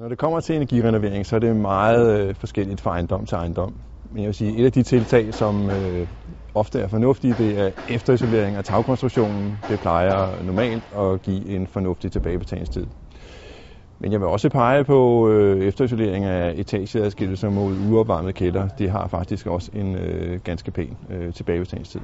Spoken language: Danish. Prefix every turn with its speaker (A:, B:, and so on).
A: Når det kommer til energirenovering, så er det meget øh, forskelligt fra ejendom til ejendom. Men jeg vil sige, et af de tiltag, som øh, ofte er fornuftige, det er efterisolering af tagkonstruktionen. Det plejer normalt at give en fornuftig tilbagebetalingstid. Men jeg vil også pege på øh, efterisolering af etageadskillelser mod uopvarmede kælder. Det har faktisk også en øh, ganske pæn øh, tilbagebetalingstid.